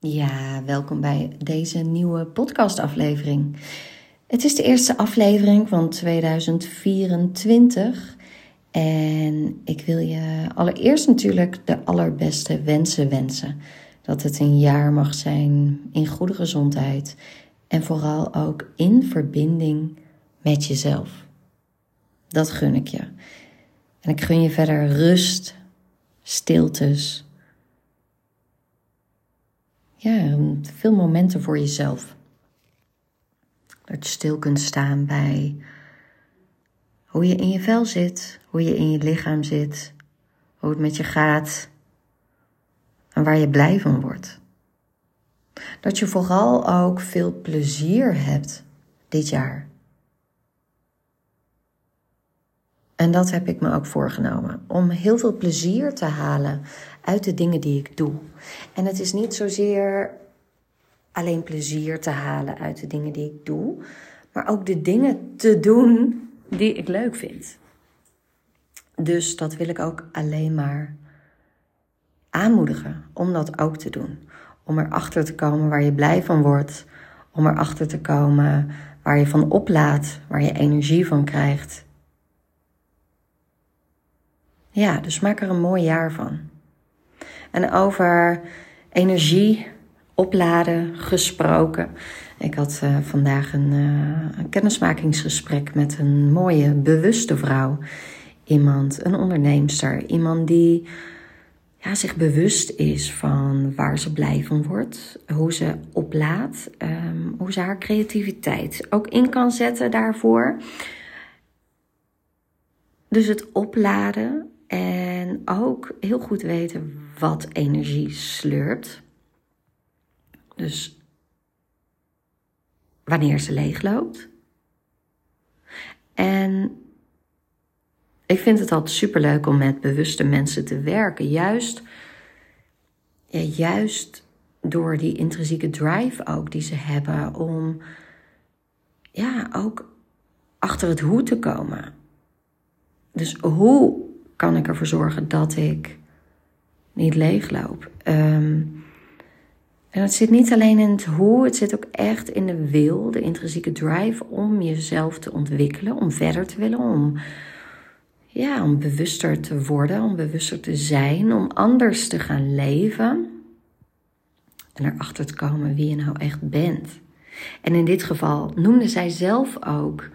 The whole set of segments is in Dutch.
Ja, welkom bij deze nieuwe podcastaflevering. Het is de eerste aflevering van 2024 en ik wil je allereerst natuurlijk de allerbeste wensen wensen. Dat het een jaar mag zijn in goede gezondheid en vooral ook in verbinding met jezelf. Dat gun ik je. En ik gun je verder rust, stiltes ja, veel momenten voor jezelf. Dat je stil kunt staan bij hoe je in je vel zit, hoe je in je lichaam zit, hoe het met je gaat en waar je blij van wordt. Dat je vooral ook veel plezier hebt dit jaar. En dat heb ik me ook voorgenomen. Om heel veel plezier te halen uit de dingen die ik doe. En het is niet zozeer alleen plezier te halen uit de dingen die ik doe, maar ook de dingen te doen die ik leuk vind. Dus dat wil ik ook alleen maar aanmoedigen om dat ook te doen. Om erachter te komen waar je blij van wordt. Om erachter te komen waar je van oplaat, waar je energie van krijgt. Ja, dus maak er een mooi jaar van. En over energie opladen gesproken. Ik had uh, vandaag een, uh, een, kennismakingsgesprek met een mooie, bewuste vrouw. Iemand, een onderneemster. Iemand die ja, zich bewust is van waar ze blij van wordt. Hoe ze oplaadt. Um, hoe ze haar creativiteit ook in kan zetten daarvoor. Dus het opladen en ook heel goed weten wat energie slurpt. Dus wanneer ze leegloopt. En ik vind het altijd superleuk om met bewuste mensen te werken. Juist, juist door die intrinsieke drive ook die ze hebben om ja, ook achter het hoe te komen. Dus hoe kan ik ervoor zorgen dat ik niet leegloop. Um, en het zit niet alleen in het hoe, het zit ook echt in de wil, de intrinsieke drive om jezelf te ontwikkelen, om verder te willen, om, ja, om bewuster te worden, om bewuster te zijn, om anders te gaan leven. En erachter te komen wie je nou echt bent. En in dit geval noemde zij zelf ook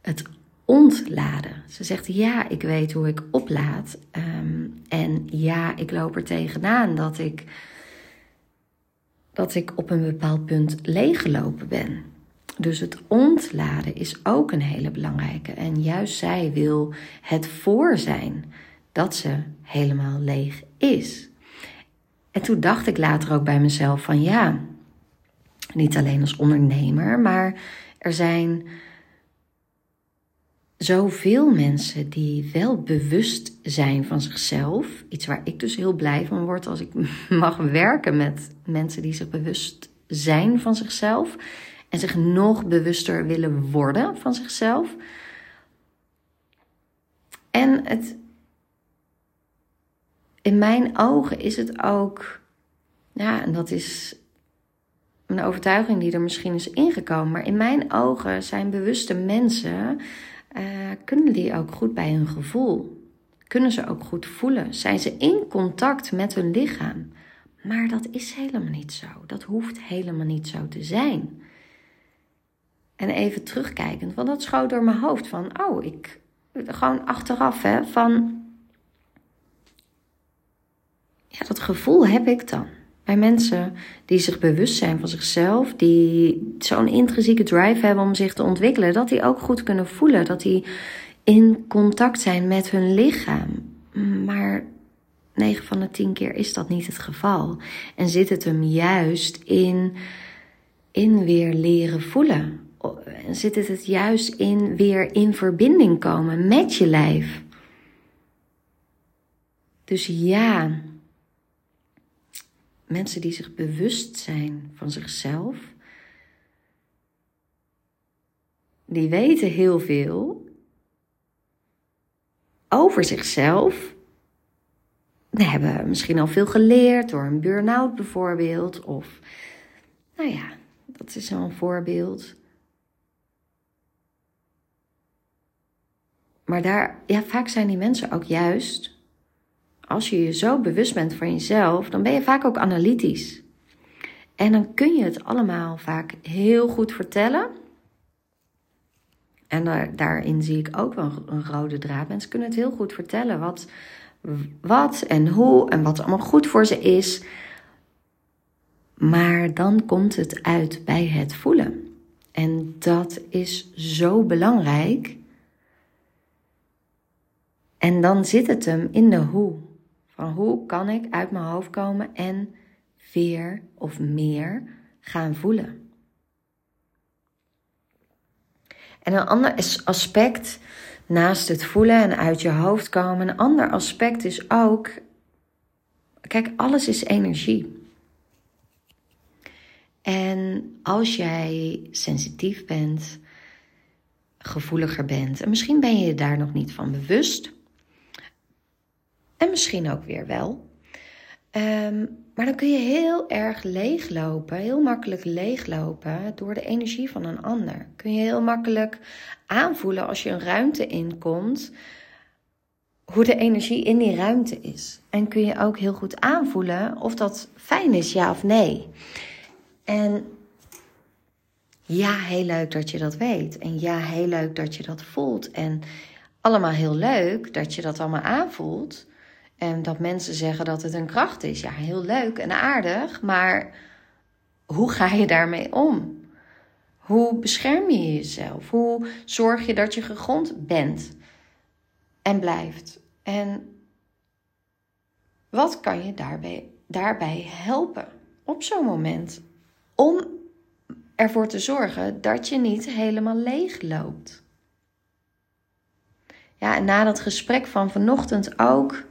het ontladen. Ze zegt ja, ik weet hoe ik oplaad. Ehm, en ja, ik loop er tegenaan dat ik, dat ik op een bepaald punt leeggelopen ben. Dus het ontladen is ook een hele belangrijke. En juist zij wil het voor zijn dat ze helemaal leeg is. En toen dacht ik later ook bij mezelf van ja, niet alleen als ondernemer, maar er zijn zoveel mensen die wel bewust zijn van zichzelf. Iets waar ik dus heel blij van word als ik mag werken met mensen die zich bewust zijn van zichzelf. En zich nog bewuster willen worden van zichzelf. En het, in mijn ogen is het ook, ja, en dat is een overtuiging die er misschien is ingekomen, maar in mijn ogen zijn bewuste mensen uh, kunnen die ook goed bij hun gevoel? Kunnen ze ook goed voelen? Zijn ze in contact met hun lichaam? Maar dat is helemaal niet zo. Dat hoeft helemaal niet zo te zijn. En even terugkijkend, want dat schoot door mijn hoofd van, oh, ik, gewoon achteraf, hè, van, ja, dat gevoel heb ik dan. Bij mensen die zich bewust zijn van zichzelf, die zo'n intrinsieke drive hebben om zich te ontwikkelen, dat die ook goed kunnen voelen, dat die in contact zijn met hun lichaam. Maar 9 van de 10 keer is dat niet het geval. En zit het hem juist in, in weer leren voelen. En zit het het juist in weer in verbinding komen met je lijf. Dus ja, mensen die zich bewust zijn van zichzelf, die weten heel veel over zichzelf. hebben misschien al veel geleerd door een burn-out bijvoorbeeld. Of, nou ja, dat is zo'n voorbeeld. Maar daar, ja, vaak zijn die mensen ook juist, als je je zo bewust bent van jezelf, dan ben je vaak ook analytisch. En dan kun je het allemaal vaak heel goed vertellen. En daar, daarin zie ik ook wel een rode draad. Mensen kunnen het heel goed vertellen wat, wat en hoe en wat allemaal goed voor ze is. Maar dan komt het uit bij het voelen. En dat is zo belangrijk. En dan zit het hem in de hoe. Hoe kan ik uit mijn hoofd komen en weer of meer gaan voelen. En een ander aspect naast het voelen en uit je hoofd komen, een ander aspect is ook, kijk, alles is energie. En als jij sensitief bent, gevoeliger bent, en misschien ben je je daar nog niet van bewust, en misschien ook weer wel. Um, maar dan kun je heel erg leeglopen, heel makkelijk leeglopen door de energie van een ander. Kun je heel makkelijk aanvoelen als je een ruimte inkomt, hoe de energie in die ruimte is. En kun je ook heel goed aanvoelen of dat fijn is, ja of nee. En ja, heel leuk dat je dat weet. En ja, heel leuk dat je dat voelt. En allemaal heel leuk dat je dat allemaal aanvoelt. En dat mensen zeggen dat het een kracht is. Ja, heel leuk en aardig, maar hoe ga je daarmee om? Hoe bescherm je jezelf? Hoe zorg je dat je gegrond bent en blijft? En wat kan je daarbij, daarbij helpen op zo'n moment? Om ervoor te zorgen dat je niet helemaal leeg loopt. Ja, en na dat gesprek van vanochtend ook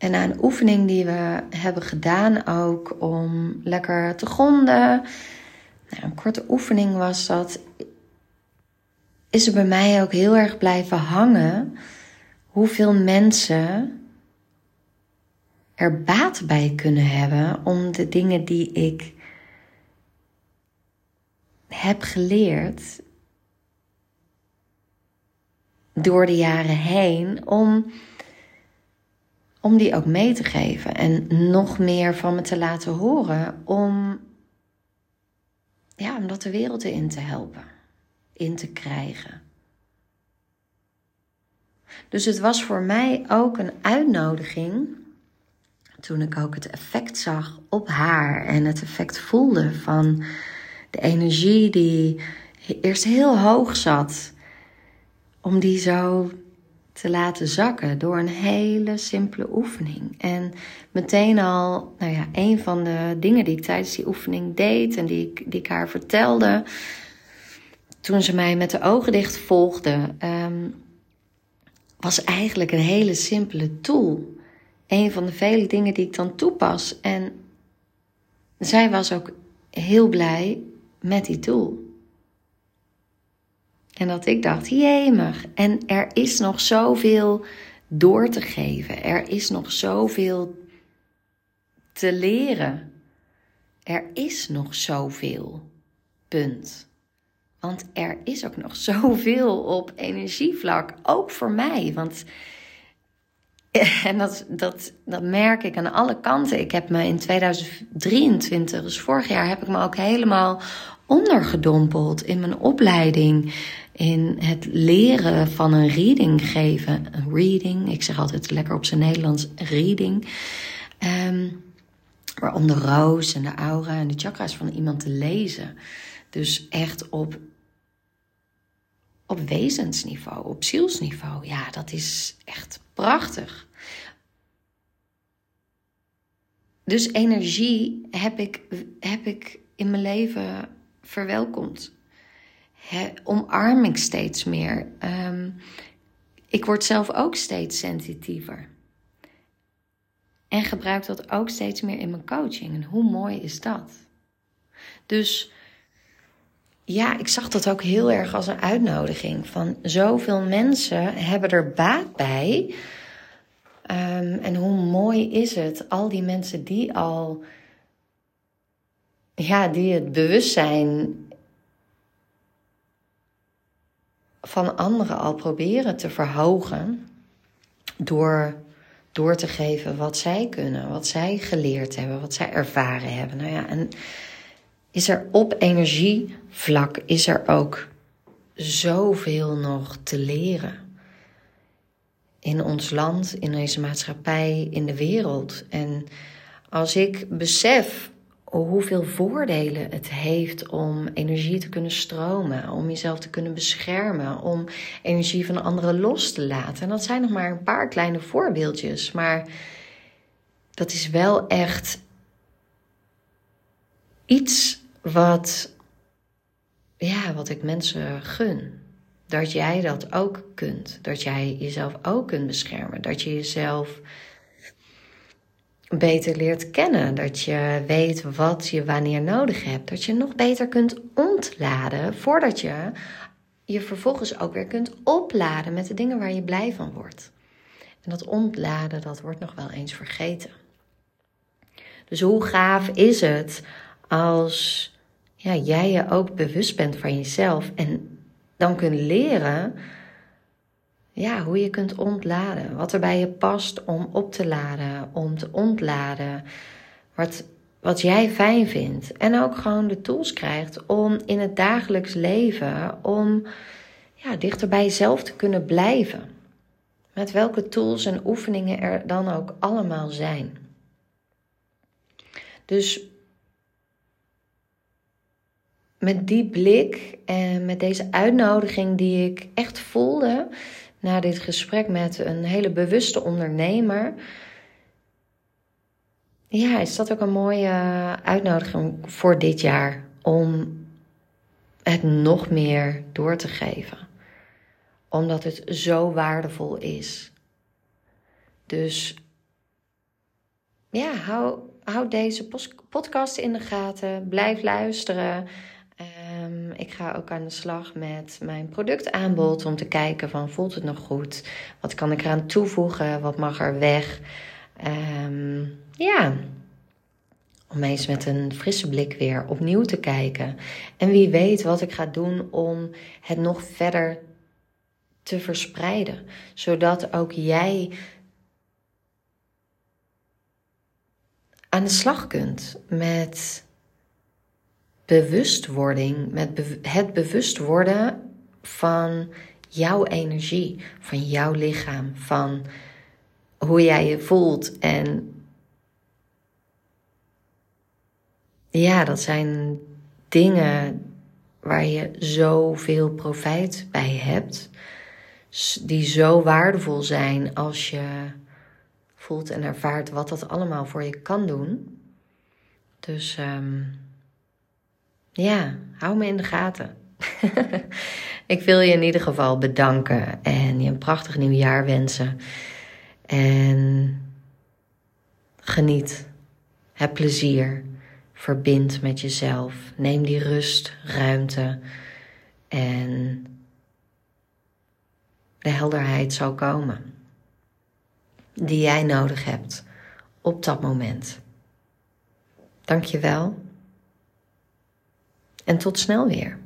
En na een oefening die we hebben gedaan ook om lekker te gronden. Nou, een korte oefening was dat. Is er bij mij ook heel erg blijven hangen hoeveel mensen er baat bij kunnen hebben om de dingen die ik heb geleerd door de jaren heen om om die ook mee te geven en nog meer van me te laten horen om, ja, om dat de wereld in te helpen, in te krijgen. Dus het was voor mij ook een uitnodiging toen ik ook het effect zag op haar en het effect voelde van de energie die eerst heel hoog zat, om die zo te laten zakken door een hele simpele oefening. En meteen al, nou ja, een van de dingen die ik tijdens die oefening deed en die ik, die haar vertelde, toen ze mij met de ogen dicht volgde, ehm, was eigenlijk een hele simpele tool. Een van de vele dingen die ik dan toepas. En zij was ook heel blij met die tool. En dat ik dacht, jemig. En er is nog zoveel door te geven. Er is nog zoveel te leren. Er is nog zoveel. Punt. Want er is ook nog zoveel op energievlak. Ook voor mij. Want. En dat, dat, dat merk ik aan alle kanten. Ik heb me in 2023, dus vorig jaar, heb ik me ook helemaal ondergedompeld in mijn opleiding in het leren van een reading geven. Een reading, ik zeg altijd lekker op zijn Nederlands, reading. Um, waaronder roos en de aura en de chakras van iemand te lezen. Dus echt op, op wezensniveau, op zielsniveau. Ja, dat is echt prachtig. Dus energie heb ik, heb ik in mijn leven verwelkomd he, omarm ik steeds meer. Um, ik word zelf ook steeds sensitiever. En gebruik dat ook steeds meer in mijn coaching. En hoe mooi is dat? Dus ja, ik zag dat ook heel erg als een uitnodiging. Van zoveel mensen hebben er baat bij. Ehm, en hoe mooi is het, al die mensen die al, ja, die het bewustzijn van anderen al proberen te verhogen door door te geven wat zij kunnen, wat zij geleerd hebben, wat zij ervaren hebben. Nou ja, en is er op energievlak is er ook zoveel nog te leren. In ons land, in deze maatschappij, in de wereld. En als ik besef hoeveel voordelen het heeft om energie te kunnen stromen, om jezelf te kunnen beschermen, om energie van anderen los te laten. En dat zijn nog maar een paar kleine voorbeeldjes, maar dat is wel echt iets wat, ja, wat ik mensen gun. Dat jij dat ook kunt. Dat jij jezelf ook kunt beschermen. Dat je jezelf beter leert kennen. Dat je weet wat je wanneer nodig hebt. Dat je nog beter kunt ontladen voordat je je vervolgens ook weer kunt opladen met de dingen waar je blij van wordt. En dat ontladen, dat wordt nog wel eens vergeten. Dus hoe gaaf is het als ja, jij je ook bewust bent van jezelf en dan kunt leren ja, hoe je kunt ontladen. Wat er bij je past om op te laden, om te ontladen. Wat, wat jij fijn vindt. En ook gewoon de tools krijgt om in het dagelijks leven, om ja, dichter bij jezelf te kunnen blijven. Met welke tools en oefeningen er dan ook allemaal zijn. Dus met die blik en met deze uitnodiging die ik echt voelde na dit gesprek met een hele bewuste ondernemer. Ja, is dat ook een mooie uitnodiging voor dit jaar om het nog meer door te geven. Omdat het zo waardevol is. Dus ja, hou, hou deze podcast in de gaten. Blijf luisteren. Ehm, ik ga ook aan de slag met mijn productaanbod om te kijken van voelt het nog goed? Wat kan ik eraan toevoegen? Wat mag er weg? Ehm, ja, om eens met een frisse blik weer opnieuw te kijken. En wie weet wat ik ga doen om het nog verder te verspreiden, zodat ook jij aan de slag kunt met bewustwording, met het bewust worden van jouw energie, van jouw lichaam, van hoe jij je voelt. En ja, dat zijn dingen waar je zoveel profijt bij hebt, die zo waardevol zijn als je voelt en ervaart wat dat allemaal voor je kan doen. Dus um, ja, hou me in de gaten. ik wil je in ieder geval bedanken en je een prachtig nieuw jaar wensen. En geniet. Heb plezier. Verbind met jezelf. Neem die rust, ruimte en de helderheid zal komen die jij nodig hebt op dat moment. Dank je wel. En tot snel weer.